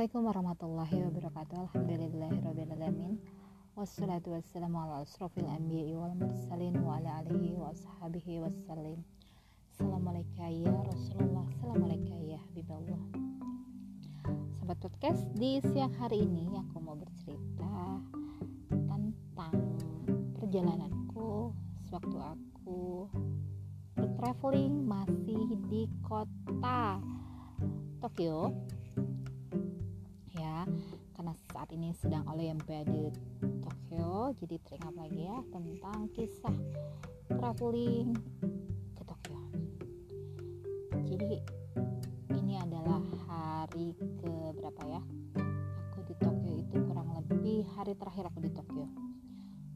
Assalamualaikum warahmatullahi wabarakatuh. Alhamdulillahirrabbilalamin Wassalatu wassalamu ala asrafil anbiya'i wal mursalin Wa ala alihi wa ashabihi wassalim. Assalamualaikum ya Rasulullah. Assalamualaikum ya Habibullah. Sahabat podcast di siang hari ini Aku mau bercerita Tentang perjalananku Sewaktu aku bertraveling masih di kota Tokyo karena saat ini sedang Olimpiade Tokyo jadi teringat lagi ya tentang kisah traveling ke Tokyo. Jadi ini adalah hari ke berapa ya? Aku di Tokyo itu kurang lebih hari terakhir aku di Tokyo.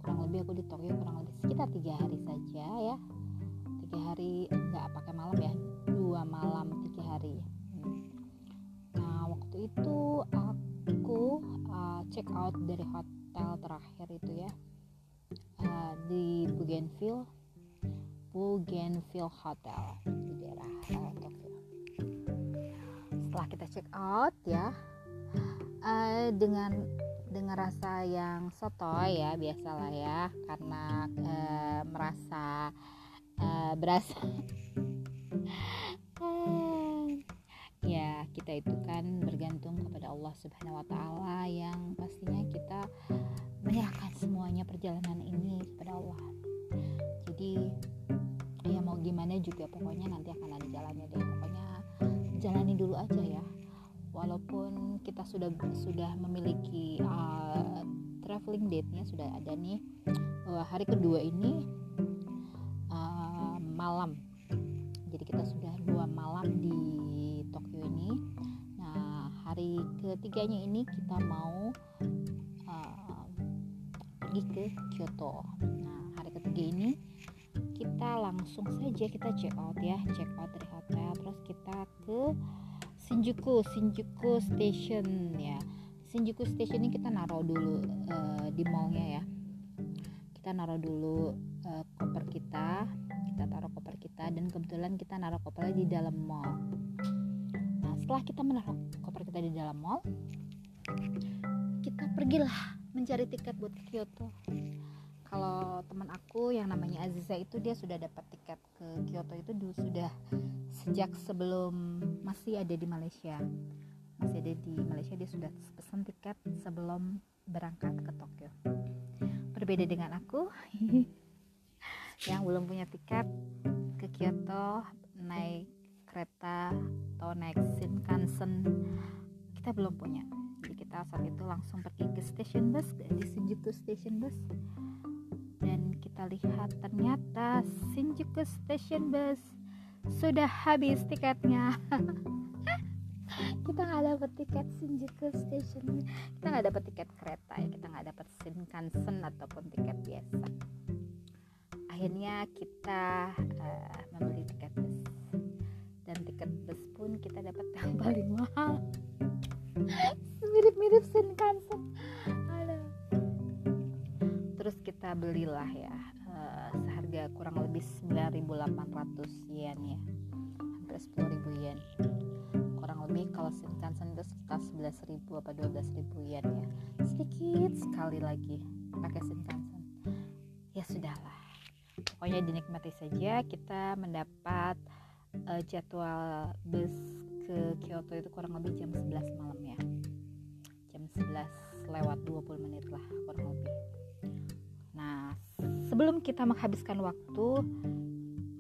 Kurang lebih aku di Tokyo kurang lebih sekitar tiga hari saja ya. Tiga hari nggak pakai malam ya out dari hotel terakhir itu ya. Uh, di Bougainville Bougainville Hotel di daerah uh, Tokyo. Setelah kita check out ya uh, dengan dengan rasa yang sotoy ya biasalah ya karena uh, merasa uh, berasa ya kita itu kan bergantung kepada Allah Subhanahu wa taala yang pastinya kita menyerahkan semuanya perjalanan ini kepada Allah. Jadi ya mau gimana juga pokoknya nanti akan ada jalannya deh. Pokoknya jalani dulu aja ya. Walaupun kita sudah sudah memiliki uh, traveling date-nya sudah ada nih uh, hari kedua ini uh, malam. Jadi kita sudah dua malam di Tokyo ini. Nah hari ketiganya ini kita mau uh, pergi ke Kyoto. Nah hari ketiga ini kita langsung saja kita check out ya check out dari hotel terus kita ke Shinjuku Shinjuku Station ya. Shinjuku Station ini kita naruh dulu uh, di mallnya ya. Kita naruh dulu uh, koper kita kita taruh koper kita dan kebetulan kita naruh kopernya di dalam mall setelah kita menaruh koper kita di dalam mall kita pergilah mencari tiket buat ke Kyoto. Kalau teman aku yang namanya Aziza itu dia sudah dapat tiket ke Kyoto itu dulu sudah sejak sebelum masih ada di Malaysia. Masih ada di Malaysia dia sudah pesan tiket sebelum berangkat ke Tokyo. Berbeda dengan aku yang belum punya tiket ke Kyoto naik kereta atau naik Shinkansen kita belum punya. Jadi kita saat itu langsung pergi ke station bus di Shinjuku station bus. Dan kita lihat ternyata Shinjuku station bus sudah habis tiketnya. Kita nggak dapat tiket Shinjuku station kita nggak dapat tiket kereta ya kita nggak dapat Shinkansen ataupun tiket biasa. Akhirnya kita uh, membeli tiket dan tiket bus pun kita dapat yang paling mahal. Mirip-mirip Shinkansen Aduh. terus kita belilah ya uh, seharga kurang lebih 9.800 yen ya. Hampir 10.000 yen. Kurang lebih kalau Shinkansen itu sekitar 11.000 apa 12.000 yen ya. Sedikit sekali lagi pakai Shinkansen ya sudahlah. Pokoknya dinikmati saja kita mendapat uh, jadwal bus ke Kyoto itu kurang lebih jam 11 malam ya. Jam 11 lewat 20 menit lah kurang lebih. Nah sebelum kita menghabiskan waktu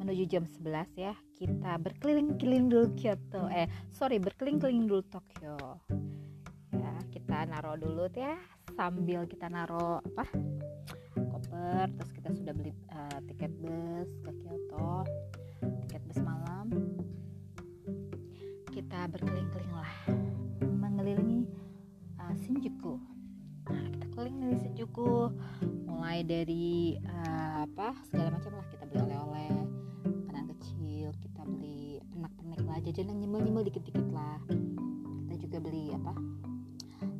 menuju jam 11 ya kita berkeliling-keliling dulu Kyoto. Eh sorry berkeliling-keliling dulu Tokyo. Ya kita naruh dulu ya sambil kita naruh apa? Koper terus kita sudah beli uh, tiket bus ke Kyoto tiket bus malam kita berkeliling-keliling lah mengelilingi uh, Shinjuku nah kita keliling dari Shinjuku mulai dari uh, apa segala macam lah kita beli oleh-oleh makanan kecil. Kita beli pernak-pernik lah jajanan nyemil-nyemil dikit-dikit lah kita juga beli apa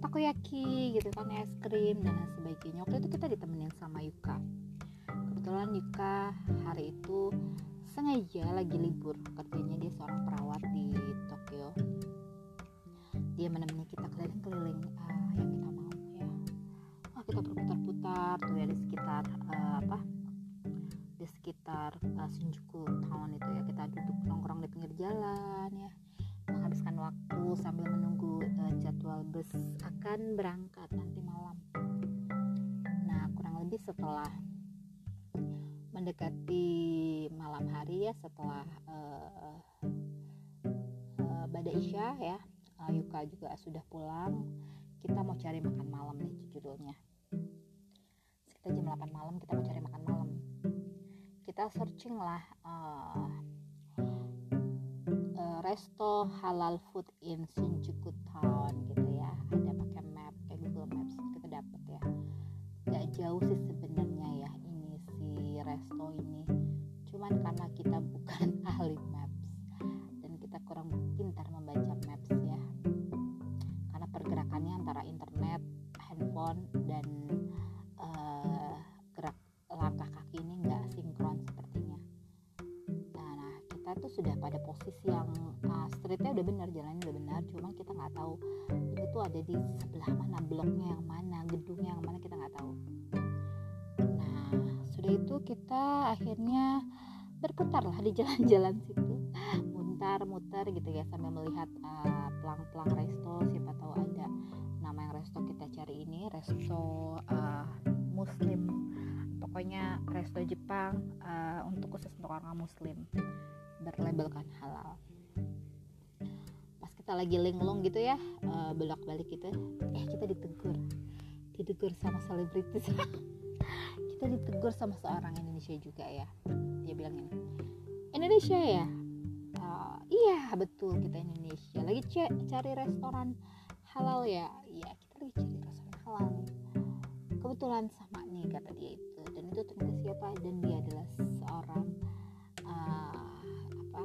takoyaki gitu kan es krim dan lain sebagainya. Waktu itu kita ditemenin sama Yuka. Kebetulan Yuka hari itu sengaja lagi libur kerjanya dia seorang perawat di Tokyo. Dia menemani kita keliling-keliling uh, yang kita mau ya. Wah kita berputar-putar tuh ya di sekitar uh, apa di sekitar uh, Shinjuku Town itu ya. Kita duduk nongkrong di pinggir jalan ya menghabiskan waktu sambil menunggu uh, jadwal bus akan berangkat nanti malam. Nah kurang lebih setelah mendekati malam hari ya setelah uh, uh, isya ya uh, Yuka juga sudah pulang. Kita mau cari makan malam nih judulnya. Sekitar jam 8 malam kita mau cari makan malam. Kita searching lah uh, resto halal food in Shinjuku Town gitu ya. Ada pakai map kayak Google Maps kita dapet ya. Gak jauh sih resto ini. Cuman karena kita bukan ahli maps dan kita kurang pintar membaca maps ya. Karena pergerakannya antara internet handphone dan uh, gerak langkah kaki ini nggak sinkron sepertinya. Nah, nah kita tuh sudah pada posisi yang uh, streetnya udah benar jalannya udah benar cuma kita nggak tahu ini tuh ada di sebelah mana bloknya yang mana gedungnya yang mana kita nggak tahu udah itu kita akhirnya berputar lah di jalan-jalan situ. Mutar-mutar gitu ya sambil melihat uh, pelang-pelang resto siapa tahu ada nama yang resto kita cari ini resto uh, muslim. Pokoknya resto Jepang uh, untuk khusus untuk orang muslim. Berlabelkan halal. Pas kita lagi linglung gitu ya uh, belok balik gitu eh kita ditegur. Ditegur sama selebritis kita ditegur sama seorang Indonesia juga ya. Dia bilang ini Indonesia ya? Uh, iya betul kita Indonesia. Lagi cari restoran halal ya? Iya kita lagi cari restoran halal. Kebetulan sama nih kata dia itu. Dan itu ternyata siapa? Dan dia adalah seorang uh, apa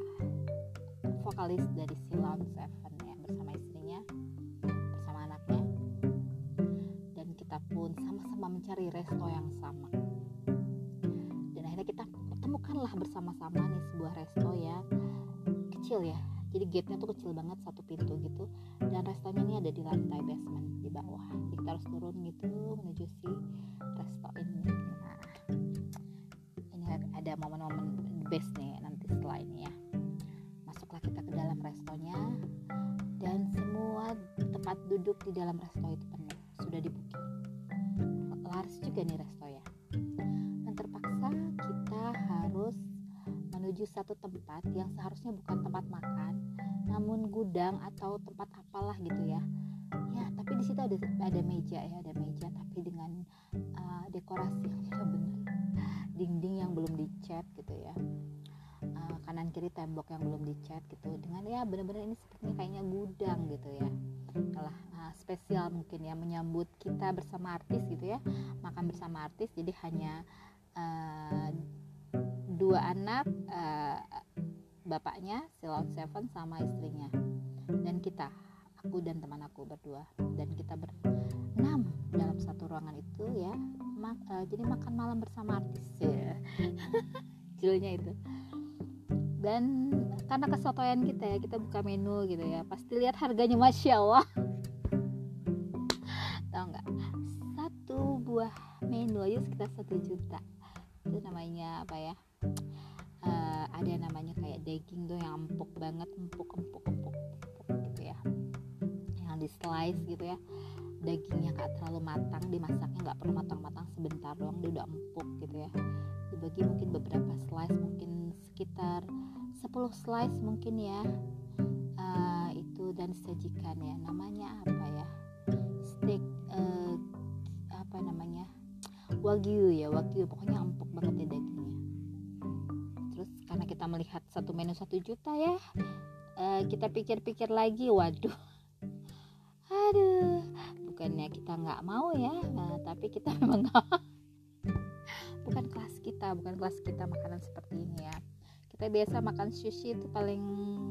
vokalis dari Silon Seven ya bersama istrinya bersama anaknya. Dan kita pun sama-sama mencari resto yang sama bersama-sama nih sebuah resto yang kecil ya jadi gate-nya tuh kecil banget satu pintu gitu. Dan restonya ini ada di lantai basement di bawah. Jadi kita harus turun gitu menuju si resto ini. Nah ini ada momen-momen best nih nanti setelah ini ya. Masuklah kita ke dalam restonya. Dan semua tempat duduk di dalam resto itu penuh. Sudah dibuka. Laris juga nih resto ya menuju satu tempat yang seharusnya bukan tempat makan, namun gudang atau tempat apalah gitu ya. Ya, tapi di situ ada ada meja ya, ada meja tapi dengan uh, dekorasi yang tidak benar. Dinding yang belum dicat gitu ya. Uh, kanan kiri tembok yang belum dicat gitu dengan ya benar-benar ini sepertinya kayaknya gudang gitu ya kalah uh, spesial mungkin ya menyambut kita bersama artis gitu ya makan bersama artis jadi hanya dua anak uh, bapaknya Silon Seven sama istrinya. Dan kita aku dan teman aku berdua. Dan kita berenam dalam satu ruangan itu ya. Mak, uh, jadi makan malam bersama artis ya. Judulnya itu. Dan karena kesotoyan kita ya kita buka menu gitu ya. Pasti lihat harganya masya Allah. Tau nggak? Satu buah menu aja sekitar satu juta itu namanya apa ya uh, ada namanya kayak daging tuh yang empuk banget empuk empuk empuk, empuk gitu ya. Yang di slice gitu ya. Dagingnya gak terlalu matang dimasaknya nggak perlu matang-matang sebentar doang dia udah empuk gitu ya. Dibagi mungkin beberapa slice mungkin sekitar 10 slice mungkin ya. Uh, itu dan disajikan ya. Namanya apa ya? Steak uh, apa namanya wagyu ya wagyu. Pokoknya empuk banget ya dagingnya. Terus karena kita melihat satu menu satu juta ya uh, kita pikir-pikir lagi waduh. Aduh bukannya kita nggak mau ya nah, tapi kita memang gak bukan kelas kita bukan kelas kita makanan seperti ini ya. Kita biasa makan sushi itu paling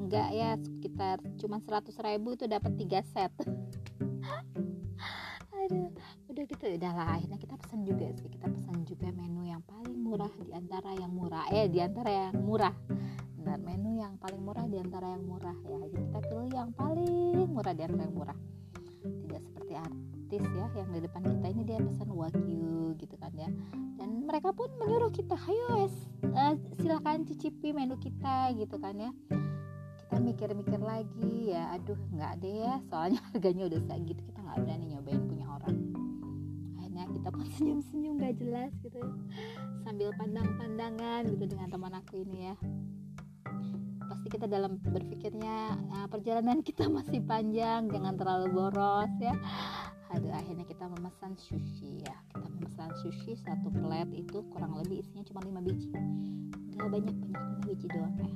enggak ya sekitar cuma 100 ribu itu dapat tiga set. aduh udah gitu udah lah. Akhirnya kita pesan juga sih. Kita pesan juga menu yang paling murah di antara yang murah. Eh di antara yang murah. Benar menu yang paling murah di antara yang murah ya. Jadi kita pilih yang paling murah di antara yang murah. Tidak seperti artis ya yang di depan kita ini dia pesan wagyu gitu kan ya. Dan mereka pun menyuruh kita ayo uh, silakan cicipi menu kita gitu kan ya. Kita mikir-mikir lagi ya aduh nggak deh ya soalnya harganya udah segitu kita nggak berani nyobain punya orang kita pun senyum-senyum gak jelas gitu. Sambil pandang-pandangan gitu dengan teman aku ini ya. Pasti kita dalam berpikirnya nah, perjalanan kita masih panjang jangan terlalu boros ya. Aduh akhirnya kita memesan sushi ya. Kita memesan sushi satu plate itu kurang lebih isinya cuma 5 biji. Gak banyak banyak 5 biji doang ya.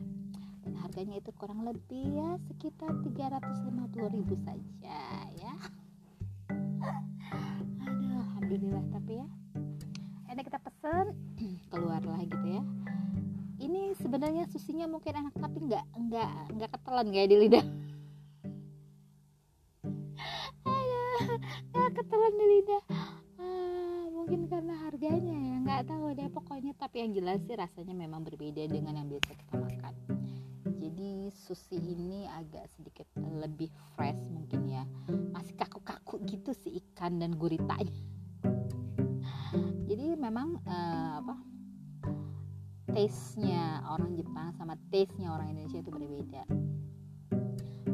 Dan harganya itu kurang lebih ya sekitar 350 ribu saja ya alhamdulillah tapi ya akhirnya kita pesen keluarlah gitu ya. Ini sebenarnya susinya mungkin enak tapi nggak nggak nggak ketelan kayak di lidah. Ya ketelan di lidah. Ah, mungkin karena harganya ya nggak tahu deh pokoknya. Tapi yang jelas sih rasanya memang berbeda dengan yang biasa kita makan. Jadi sushi ini agak sedikit lebih fresh mungkin ya. Masih kaku-kaku gitu si ikan dan guritanya jadi memang uh, apa taste-nya orang Jepang sama taste-nya orang Indonesia itu berbeda.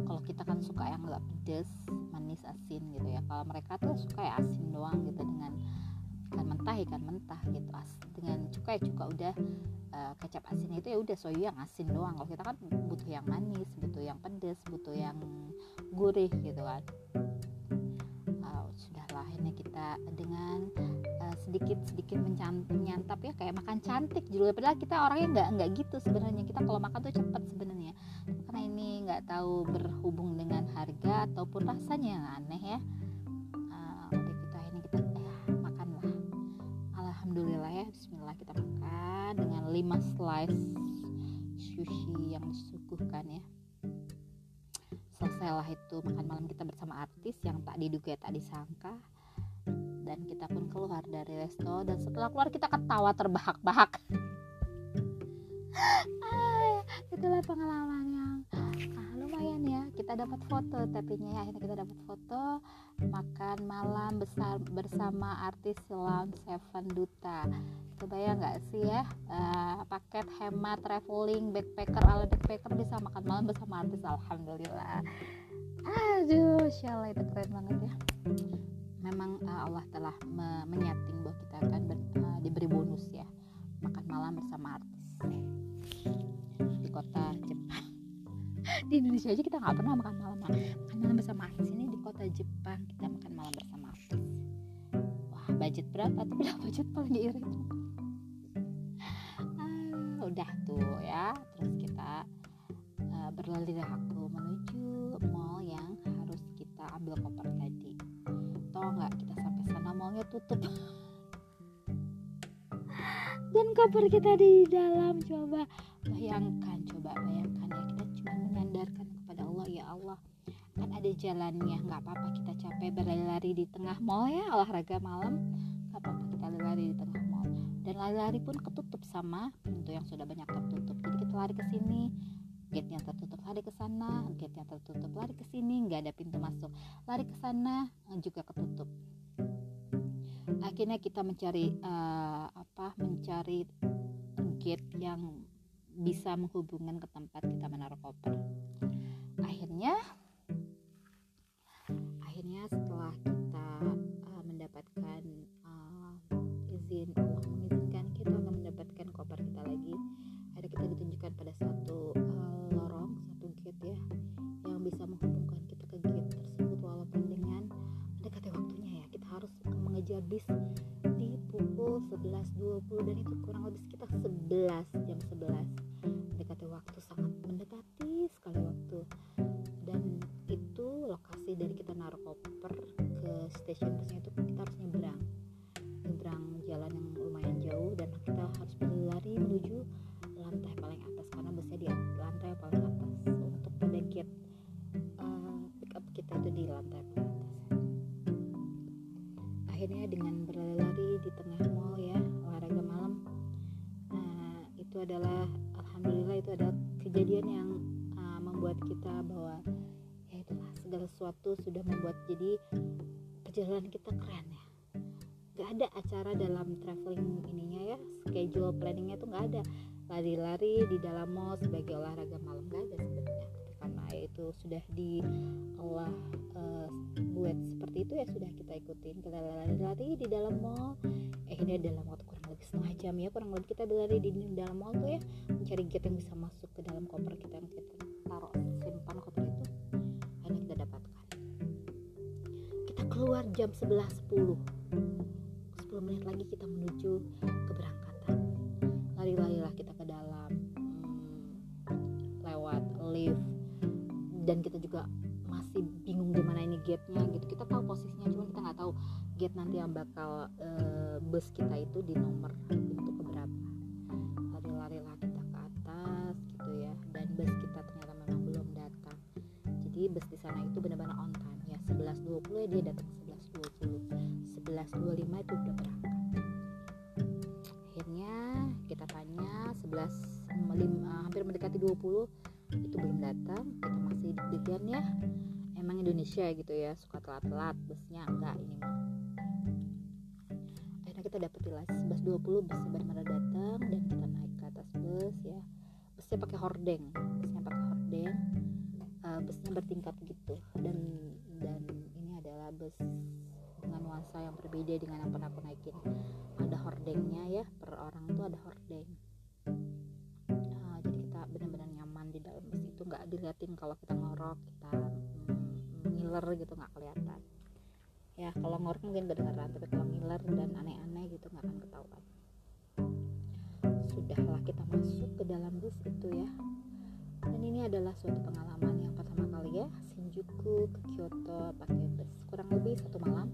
Kalau kita kan suka yang nggak pedes manis asin gitu ya. Kalau mereka tuh suka ya asin doang gitu dengan ikan mentah ikan mentah gitu. As dengan cuka ya cuka udah uh, kecap asin itu ya udah soyu yang asin doang. Kalau kita kan butuh yang manis butuh yang pedes butuh yang gurih gitu kan sudahlah ini kita dengan uh, sedikit sedikit menyantap ya kayak makan cantik juga padahal kita orangnya nggak nggak gitu sebenarnya. Kita kalau makan tuh cepet sebenarnya. Karena ini nggak tahu berhubung dengan harga ataupun rasanya yang aneh ya. Uh, kita ini kita eh, makan lah alhamdulillah ya Bismillah kita makan dengan 5 slice sushi yang disuguhkan ya selesailah itu makan malam kita bersama artis yang tak diduga tak disangka. Dan kita pun keluar dari resto dan setelah keluar kita ketawa terbahak-bahak. Ah, itulah pengalaman yang ah, lumayan ya. Kita dapat foto tapi ya akhirnya kita dapat foto. Makan malam besar bersama artis Lounge Seven Duta. Kebayang nggak sih ya? Uh, paket hemat traveling backpacker ala backpacker bisa makan malam bersama artis alhamdulillah. Aduh syallah itu keren banget ya. Memang uh, Allah telah me menyating bahwa kita akan ber, uh, diberi bonus ya. Makan malam bersama artis di kota Jepang di Indonesia aja kita nggak pernah makan malam makan malam bersama artis ini di kota Jepang kita makan malam bersama artis. Wah budget berapa? Tuh berapa budget paling irit udah tuh ya. Terus kita uh, berlari aku menuju mall yang harus kita ambil koper tadi. Tau nggak kita sampai sana mallnya tutup. Dan koper kita di dalam coba. Bayangkan coba bayangkan ya ya Allah kan ada jalannya. Nggak apa-apa kita capek berlari-lari di tengah mall ya olahraga malam. Nggak apa-apa kita lari di tengah dan lari-lari pun ketutup sama pintu yang sudah banyak tertutup. Jadi kita lari ke sini gate yang tertutup lari ke sana gate yang tertutup lari ke sini nggak ada pintu masuk. Lari ke sana juga ketutup. Akhirnya kita mencari uh, apa mencari gate yang bisa menghubungkan ke tempat kita menaruh koper akhirnya akhirnya setelah kita uh, mendapatkan uh, izin Allah koper kita lagi akhirnya kita ditunjukkan pada satu uh, lorong satu gate ya yang bisa menghubungkan kita ke gate tersebut walaupun dengan mendekati waktunya ya. Kita harus mengejar bis di pukul 11.20 dan itu kurang lebih sekitar 11 jam 11 mendekati waktu sangat mendekati atas akhirnya dengan berlari-lari di tengah mall ya olahraga malam uh, itu ada adalah alhamdulillah itu ada kejadian yang uh, membuat kita bahwa ya itulah segala sesuatu sudah membuat jadi perjalanan kita keren ya. Nggak ada acara dalam traveling ininya ya schedule planningnya tuh nggak ada. Lari-lari di dalam mall sebagai olahraga malam nggak ada itu sudah di Allah uh, buat seperti itu ya sudah kita ikutin. Kita lari-lari di dalam mall. Eh ini dalam waktu kurang lebih setengah jam ya kurang lebih kita berlari di dalam mall tuh ya. Mencari gate yang bisa masuk ke dalam koper kita yang kita taruh simpan koper itu. Akhirnya kita dapatkan. Kita keluar jam 11.10 10 menit lagi kita menuju keberangkatan. Lari-larilah kita dan kita juga masih bingung di mana ini gate-nya gitu. Kita tahu posisinya cuma kita nggak tahu gate nanti yang bakal uh, bus kita itu di nomor untuk keberapa. Lari-larilah kita ke atas gitu ya dan bus kita ternyata memang belum datang. Jadi bus di sana itu benar-benar on time ya 11.20 ya dia datang 11.20 11.25 itu udah berangkat. Akhirnya kita tanya 11 5, hampir mendekati 20 itu belum datang deg-degan ya. Emang Indonesia gitu ya suka telat-telat busnya enggak ini mah. Akhirnya kita dapet di 11.20 busnya benar-benar datang dan kita naik ke atas bus ya. Busnya pakai hordeng busnya pakai hordeng uh, busnya bertingkat gitu. Dan dan ini adalah bus dengan nuansa yang berbeda dengan yang pernah aku naikin. Ada hordengnya ya per orang tuh ada hordeng diliatin kalau kita ngorok kita ngiler gitu nggak kelihatan. Ya kalau ngorok mungkin kedengeran tapi kalau ngiler dan aneh-aneh gitu nggak akan ketahuan. Sudahlah kita masuk ke dalam bus itu ya. Dan ini adalah suatu pengalaman yang pertama kali ya. Shinjuku ke Kyoto pakai bus kurang lebih satu malam.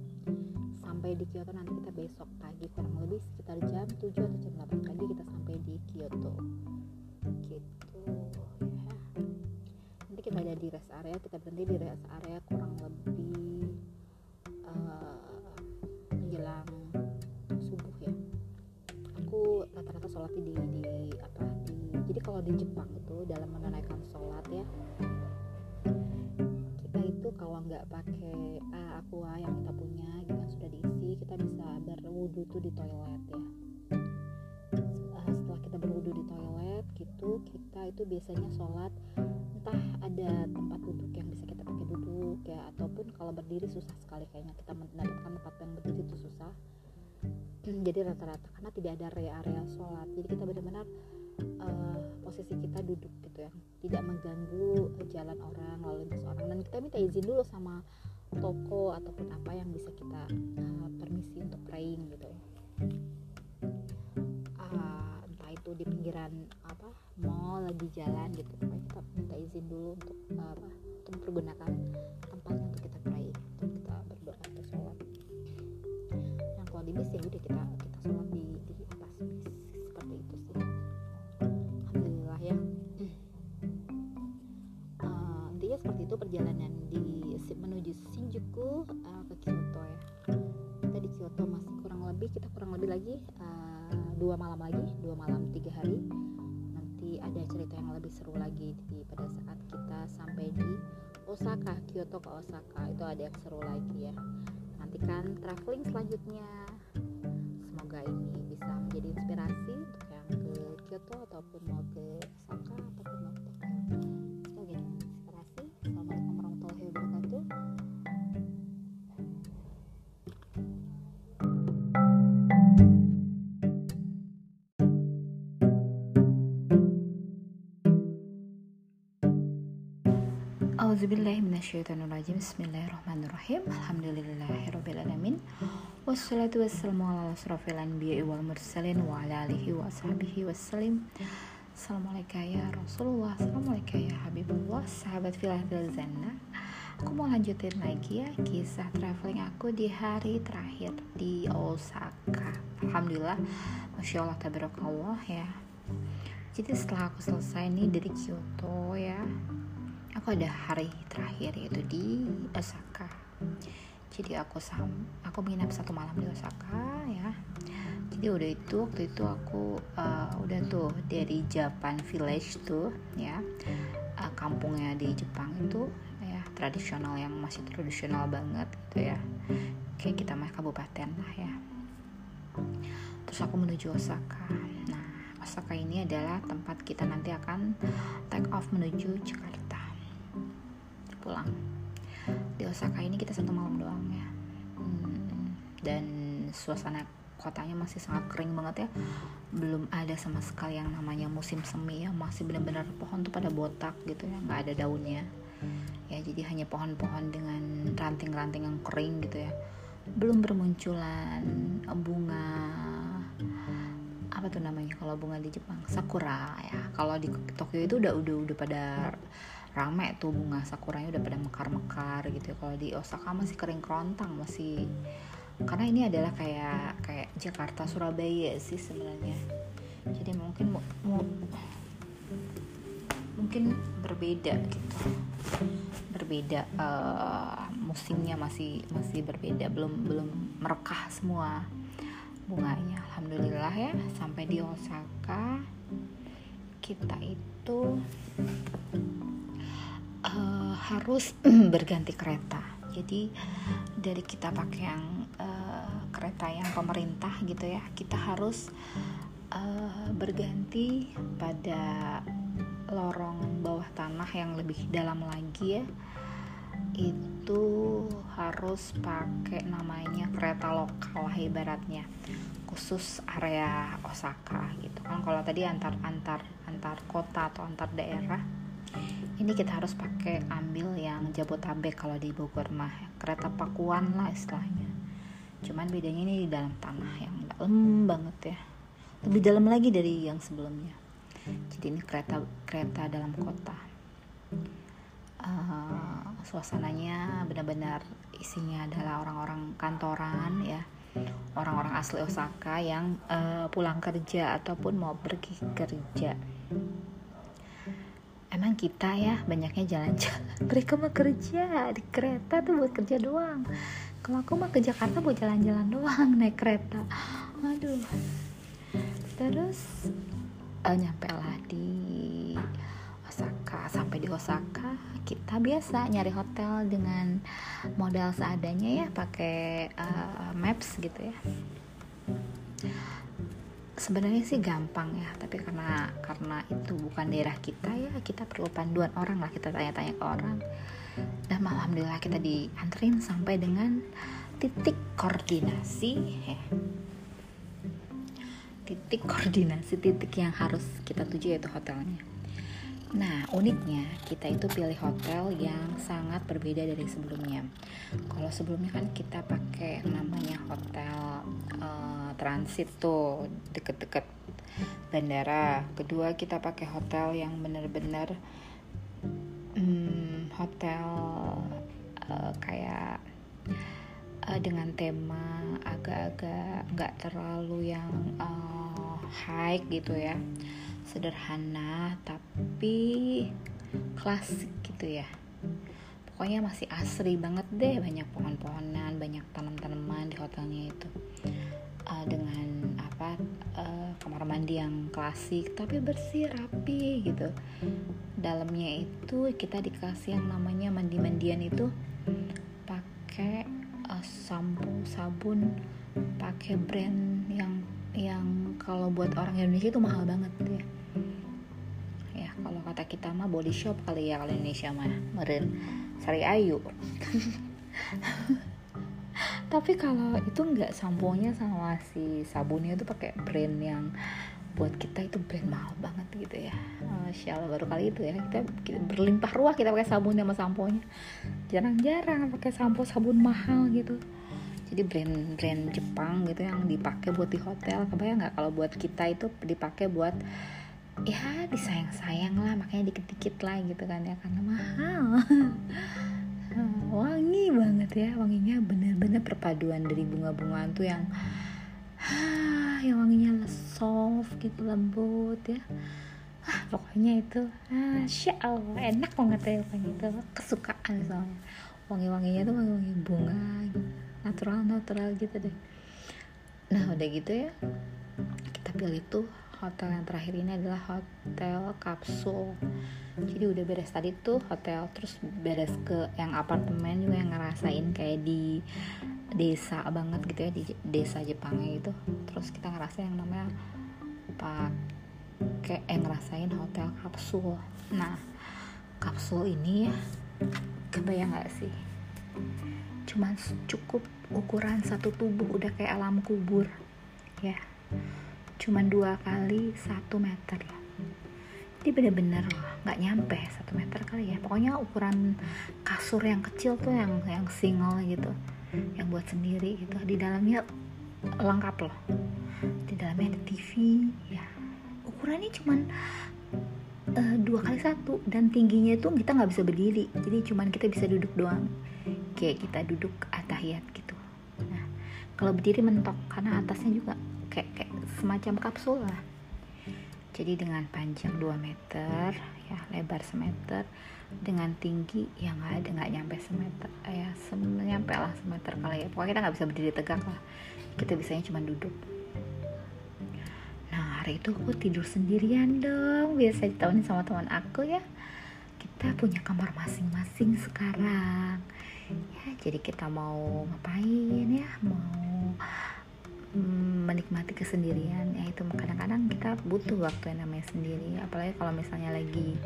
Sampai di Kyoto nanti kita besok pagi kurang lebih sekitar jam 7 atau jam 8 pagi kita sampai di Kyoto. Gitu ada di rest area kita berhenti di rest area kurang lebih uh, menjelang subuh ya. Aku rata-rata sholat di, di apa di jadi kalau di Jepang itu dalam menunaikan sholat ya kita itu kalau nggak pakai uh, aqua yang kita punya gitu yang sudah diisi kita bisa berwudu tuh di toilet ya. Uh, setelah kita berwudu di toilet gitu kita itu biasanya sholat entah ada tempat duduk yang bisa kita pakai duduk ya ataupun kalau berdiri susah sekali kayaknya. Kita mendapatkan tempat yang berdiri itu susah. Jadi rata-rata karena tidak ada area-area sholat. Jadi kita benar-benar uh, posisi kita duduk gitu ya. Tidak mengganggu jalan orang lalu lintas orang. Dan kita minta izin dulu sama toko ataupun apa yang bisa kita uh, permisi untuk praying gitu uh, itu di pinggiran apa mall lagi jalan gitu. Pokoknya kita minta izin dulu untuk apa untuk mempergunakan tempatnya untuk kita praying untuk kita berdoa atau sholat. Yang kalau di bis ya udah kita kita sholat di di atas bis. Seperti itu sih. Alhamdulillah ya. Uh, intinya seperti itu perjalanan di menuju Shinjuku uh, ke Kyoto ya di Kyoto masih kurang lebih kita kurang lebih lagi uh, dua malam lagi dua malam tiga hari. Nanti ada cerita yang lebih seru lagi di pada saat kita sampai di Osaka Kyoto ke Osaka. Itu ada yang seru lagi ya. Nantikan traveling selanjutnya. Semoga ini bisa menjadi inspirasi untuk yang ke Kyoto ataupun mau ke Osaka ataupun mau ke Auzubillahiminasyaitonirrajim Bismillahirrahmanirrahim. Alhamdulillahirrabbilalamin Wassalatu wassalamu ala asrafil anbiya wal mursalin Wa ala alihi wa sahbihi wassalim. Assalamualaikum ya Rasulullah. Assalamualaikum ya Habibullah. Sahabat filah Zana Aku mau lanjutin lagi ya Kisah traveling aku di hari terakhir Di Osaka. Alhamdulillah Masya Allah tabarakallah ya. Jadi setelah aku selesai nih dari Kyoto ya aku ada hari terakhir yaitu di Osaka. Jadi aku sam aku menginap satu malam di Osaka ya. Jadi udah itu waktu itu aku uh, udah tuh dari Japan Village tuh ya. Uh, kampungnya di Jepang itu ya tradisional yang masih tradisional banget gitu ya. Kayak kita mah kabupaten lah ya. Terus aku menuju Osaka. Nah Osaka ini adalah tempat kita nanti akan take off menuju Jakarta pulang. Di Osaka ini kita satu malam doang ya. Hmm, dan suasana kotanya masih sangat kering banget ya. Belum ada sama sekali yang namanya musim semi ya. Masih benar-benar pohon tuh pada botak gitu ya. Nggak ada daunnya. Ya jadi hanya pohon-pohon dengan ranting-ranting yang kering gitu ya. Belum bermunculan bunga apa tuh namanya kalau bunga di Jepang? Sakura ya. Kalau di Tokyo itu udah udah udah pada rame tuh bunga sakuranya udah pada mekar-mekar gitu kalau di Osaka masih kering kerontang masih karena ini adalah kayak kayak Jakarta Surabaya sih sebenarnya. Jadi mungkin mungkin berbeda gitu. Berbeda uh, musimnya masih masih berbeda. Belum belum merekah semua bunganya. Alhamdulillah ya sampai di Osaka kita itu harus berganti kereta. Jadi dari kita pakai yang uh, kereta yang pemerintah gitu ya kita harus uh, berganti pada lorong bawah tanah yang lebih dalam lagi ya. Itu harus pakai namanya kereta lokal lah ibaratnya. Khusus area Osaka gitu. Kan kalau tadi antar antar antar kota atau antar daerah ini kita harus pakai ambil yang Jabotabek kalau di Bogor mah kereta pakuan lah istilahnya. Cuman bedanya ini di dalam tanah yang dalam banget ya. Lebih dalam lagi dari yang sebelumnya. Jadi ini kereta kereta dalam kota. Uh, suasananya benar-benar isinya adalah orang-orang kantoran ya. Orang-orang asli Osaka yang uh, pulang kerja ataupun mau pergi kerja emang kita ya banyaknya jalan-jalan. Mereka mah kerja di kereta tuh buat kerja doang. Kalau aku mah ke Jakarta buat jalan-jalan doang naik kereta. Aduh. Terus uh, nyampe lah di Osaka. Sampai di Osaka kita biasa nyari hotel dengan modal seadanya ya pakai uh, maps gitu ya sebenarnya sih gampang ya tapi karena karena itu bukan daerah kita ya kita perlu panduan orang lah kita tanya-tanya ke orang dan alhamdulillah kita dianterin sampai dengan titik koordinasi ya. titik koordinasi titik yang harus kita tuju yaitu hotelnya Nah, uniknya kita itu pilih hotel yang sangat berbeda dari sebelumnya. Kalau sebelumnya kan kita pakai namanya hotel uh, transit tuh deket-deket bandara. Kedua kita pakai hotel yang benar-benar um, hotel uh, kayak uh, dengan tema agak-agak nggak terlalu yang uh, high gitu ya sederhana tapi klasik gitu ya. Pokoknya masih asri banget deh banyak pohon-pohonan banyak tanam-tanaman di hotelnya itu. Uh, dengan apa uh, kamar mandi yang klasik tapi bersih rapi gitu. Dalamnya itu kita dikasih yang namanya mandi-mandian itu pakai uh, sampo sabun pakai brand yang yang kalau buat orang Indonesia itu mahal banget kalau kita mah body shop kali ya kalau Indonesia mah. Meren. Sari Ayu. Tapi kalau itu nggak samponya sama si sabunnya itu pakai brand yang buat kita itu brand mahal banget gitu ya. Masya Allah baru kali itu ya kita, kita berlimpah ruah kita pakai sabun sama samponya. Jarang-jarang pakai sampo sabun mahal gitu. Jadi brand-brand Jepang gitu yang dipakai buat di hotel. Kebayang nggak kalau buat kita itu dipakai buat ya disayang-sayang lah makanya dikit-dikit lah gitu kan ya karena mahal. Wangi banget ya wanginya bener-bener perpaduan dari bunga-bungaan tuh yang yang wanginya soft gitu lembut ya. Ah, pokoknya itu Masya Allah enak banget ya pokoknya itu kesukaan soalnya. Wangi-wanginya tuh wangi-wangi bunga gitu natural natural gitu deh. Nah udah gitu ya kita pilih tuh hotel yang terakhir ini adalah hotel kapsul. Jadi udah beres tadi tuh hotel terus beres ke yang apartemen juga yang ngerasain kayak di desa banget gitu ya di desa Jepangnya gitu. Terus kita ngerasain yang namanya pak kayak eh, ngerasain hotel kapsul. Nah kapsul ini ya kebayang gak sih? Cuman cukup ukuran satu tubuh udah kayak alam kubur ya cuma dua kali satu meter loh ini bener-bener nggak nyampe satu meter kali ya. Pokoknya ukuran kasur yang kecil tuh yang yang single gitu yang buat sendiri gitu. Di dalamnya lengkap loh. Di dalamnya ada TV ya. Ukurannya cuman uh, dua kali satu dan tingginya itu kita nggak bisa berdiri. Jadi cuman kita bisa duduk doang. Kayak kita duduk atahiyat gitu. Nah kalau berdiri mentok karena atasnya juga kayak, kayak semacam kapsul lah. Jadi dengan panjang 2 meter ya lebar semeter dengan tinggi yang nggak ada nggak nyampe semeter ya sem nyampe lah semeter kali ya. Pokoknya kita nggak bisa berdiri tegak lah. Kita bisanya cuma duduk. Nah hari itu aku tidur sendirian dong. Biasa ditawarin sama teman aku ya. Kita punya kamar masing-masing sekarang. Ya jadi kita mau ngapain ya? Mau menikmati kesendirian ya itu. Kadang-kadang kita butuh waktu yang namanya sendiri. Apalagi kalau misalnya lagi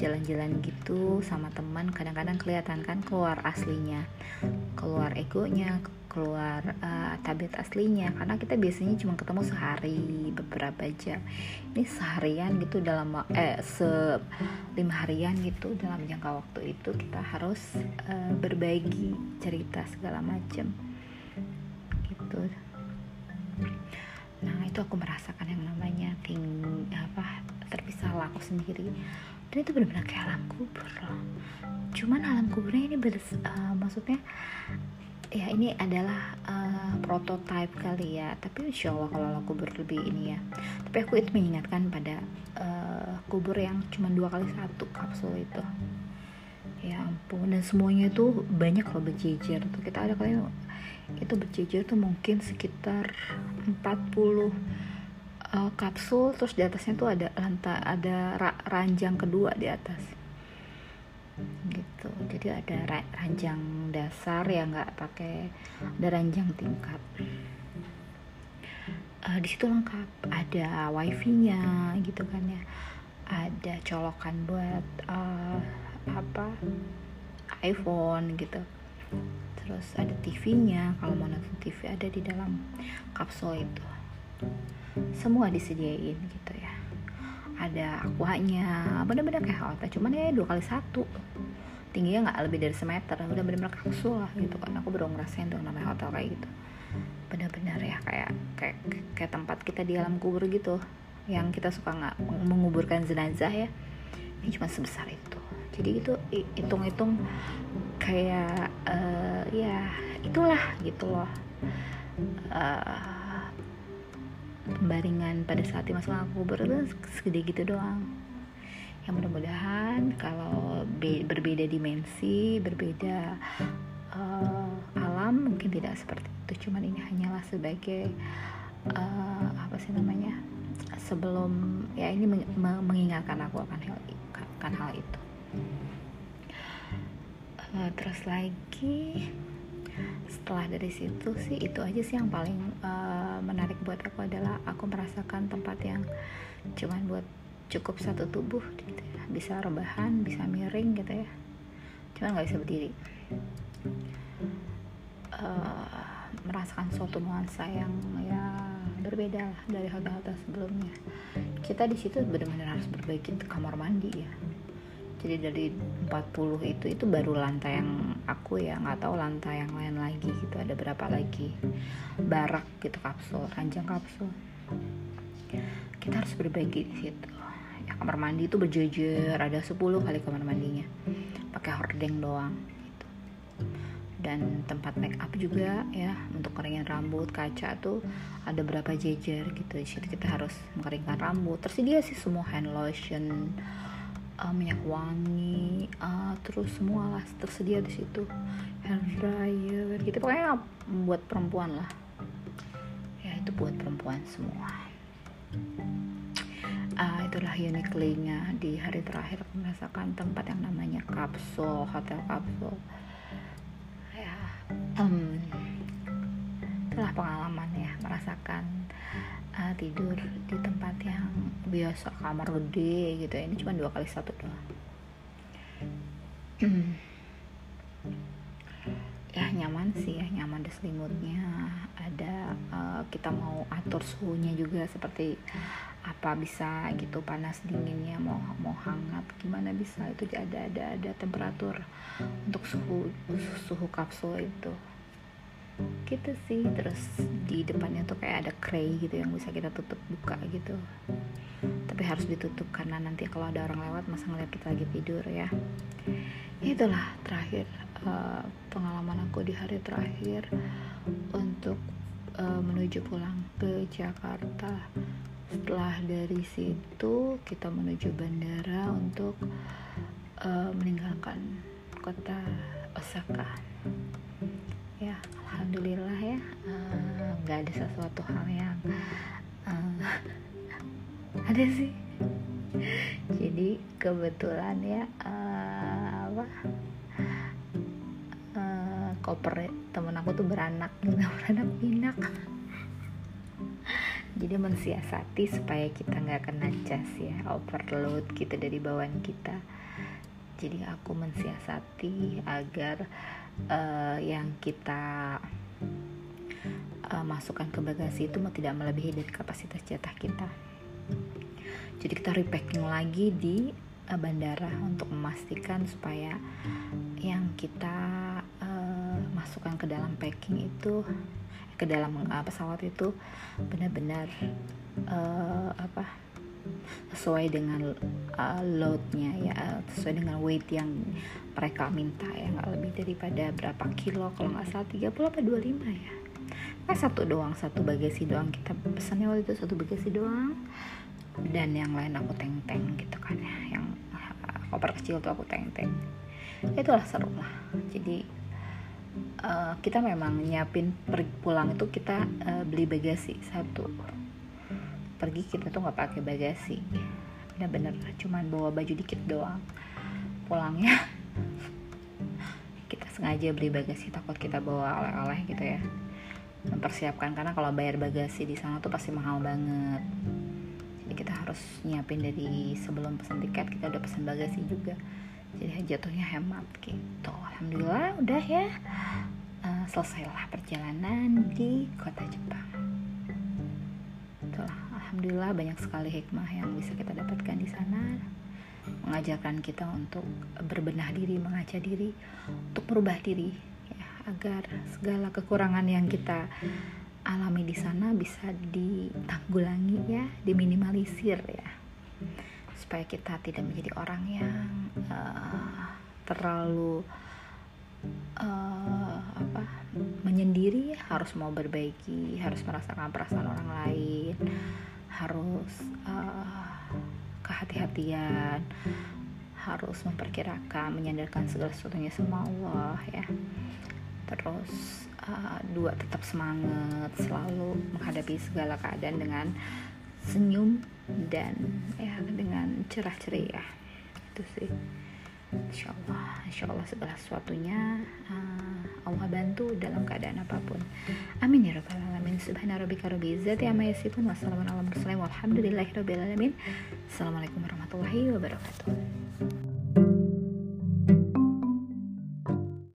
jalan-jalan gitu sama teman kadang-kadang kelihatan kan keluar aslinya keluar egonya keluar uh, tabiat aslinya. Karena kita biasanya cuma ketemu sehari beberapa jam. Ini seharian gitu dalam eh se lima harian gitu dalam jangka waktu itu kita harus uh, berbagi cerita segala macam. Gitu nah itu aku merasakan yang namanya ting apa terpisah aku sendiri. Dan itu benar-benar kayak alam kubur loh. Cuman alam kuburnya ini ber, uh, maksudnya ya ini adalah uh, prototype kali ya. Tapi insya Allah kalau alam kubur lebih ini ya. Tapi aku itu mengingatkan pada uh, kubur yang cuma dua kali satu kapsul itu. Ya ampun dan semuanya itu banyak loh berjejer. Tuh kita ada kali itu berjejer tuh mungkin sekitar 40 uh, eh, kapsul terus di atasnya tuh ada lantai ada ra ranjang kedua di atas. Gitu. Jadi ada ranjang dasar yang nggak pakai ada ranjang tingkat. Uh, di situ lengkap. Ada wifi-nya gitu kan ya. Ada colokan buat uh, apa iPhone gitu terus ada TV-nya kalau mau nonton TV ada di dalam kapsul itu. Semua disediain gitu ya. Ada aquanya bener-bener kayak hotel cuman ya dua kali satu. Tingginya nggak lebih dari semeter udah bener-bener kapsul lah gitu kan. Aku baru ngerasain tuh namanya hotel kayak gitu. Bener-bener ya kayak kayak kayak tempat kita di alam kubur gitu. Yang kita suka nggak menguburkan jenazah ya. Ini cuma sebesar itu jadi itu hitung-hitung kayak uh, ya itulah gitu loh. Uh, pembaringan pada saat dimasukkan kubur itu segede gitu doang. Yang mudah-mudahan kalau be berbeda dimensi berbeda uh, alam mungkin tidak seperti itu. Cuman ini hanyalah sebagai uh, apa sih namanya sebelum ya ini mengingatkan aku akan hal akan hal itu uh, terus lagi setelah dari situ sih itu aja sih yang paling uh, menarik buat aku adalah aku merasakan tempat yang cuman buat cukup satu tubuh gitu ya. bisa rebahan bisa miring gitu ya. Cuman nggak bisa berdiri. Uh, merasakan suatu nuansa yang ya berbeda lah dari hotel-hotel sebelumnya. Kita di situ benar-benar harus berbagi kamar mandi ya jadi dari 40 itu itu baru lantai yang aku ya nggak tahu lantai yang lain lagi gitu ada berapa lagi barak gitu kapsul ranjang kapsul. Kita harus berbagi di situ. Ya kamar mandi itu berjejer ada 10 kali kamar mandinya pakai hordeng doang gitu. dan tempat make up juga ya untuk keringin rambut kaca tuh ada berapa jejer gitu. Jadi kita harus mengeringkan rambut. Tersedia sih semua hand lotion uh, minyak wangi uh, terus semua lah tersedia di situ. Hair dryer gitu. Pokoknya buat perempuan lah. Ya buat perempuan semua. Uh, itulah uniquely-nya di hari terakhir aku merasakan tempat yang namanya kapsul hotel kapsul. Ya um, itulah pengalaman ya merasakan uh, tidur di tempat yang biasa kamar gede gitu ya. Ini cuma dua kali satu doang. Ya nyaman sih ya nyaman di selimutnya. Ada uh, kita mau atur suhunya juga seperti apa bisa gitu panas dinginnya mau mau hangat gimana bisa. Itu ada ada ada temperatur untuk suhu suhu kapsul itu gitu sih terus di depannya tuh kayak ada tray gitu yang bisa kita tutup buka gitu. Tapi harus ditutup karena nanti kalau ada orang lewat masa ngeliat kita lagi tidur ya. Itulah terakhir uh, pengalaman aku di hari terakhir untuk uh, menuju pulang ke Jakarta. Setelah dari situ kita menuju bandara untuk uh, meninggalkan kota Osaka alhamdulillah ya eh, nggak uh, ada sesuatu hal yang uh, ada sih. Jadi kebetulan ya uh, apa uh, koper temen aku tuh beranak beranak pinak jadi mensiasati supaya kita nggak kena cas ya overload gitu dari bawaan kita. Jadi aku mensiasati agar uh, yang kita uh, masukkan ke bagasi itu tidak melebihi dari kapasitas jatah kita. Jadi kita repacking lagi di uh, bandara untuk memastikan supaya yang kita uh, masukkan ke dalam packing itu ke dalam uh, pesawat itu benar-benar uh, apa sesuai dengan uh, loadnya ya sesuai dengan weight yang mereka minta ya. Nggak lebih daripada berapa kilo kalau nggak salah 30 apa 25 ya nah, satu doang satu bagasi doang. Kita pesannya waktu itu satu bagasi doang. Dan yang lain aku teng-teng gitu kan. Ya yang uh, koper kecil tuh aku teng-teng. Itulah seru lah. Jadi uh, kita memang nyiapin pergi pulang itu kita uh, beli bagasi satu. Pergi kita tuh nggak pakai bagasi. Bener-bener cuman bawa baju dikit doang. Pulangnya kita sengaja beli bagasi takut kita bawa oleh-oleh gitu ya mempersiapkan karena kalau bayar bagasi di sana tuh pasti mahal banget. Jadi kita harus nyiapin dari sebelum pesan tiket kita udah pesan bagasi juga. Jadi jatuhnya hemat gitu. Alhamdulillah udah ya. Uh, selesailah perjalanan di kota Jepang. Itulah. Alhamdulillah banyak sekali hikmah yang bisa kita dapatkan di sana. Mengajarkan kita untuk berbenah diri mengaca diri untuk merubah diri agar segala kekurangan yang kita alami di sana bisa ditanggulangi ya diminimalisir ya. Supaya kita tidak menjadi orang yang uh, terlalu uh, apa menyendiri harus mau berbaiki harus merasakan perasaan orang lain harus uh, kehati-hatian harus memperkirakan menyandarkan segala sesuatunya sama Allah ya terus uh, dua tetap semangat selalu menghadapi segala keadaan dengan senyum dan ya dengan cerah ceria itu sih Insya Allah, Insya Allah segala sesuatunya uh, Allah bantu dalam keadaan apa pun. Amin ya rabbal alamin. Subhana rabbika rabbil izzati amma. Wassalamualaikum warahmatullahi wabarakatuh. Assalamualaikum warahmatullahi wabarakatuh.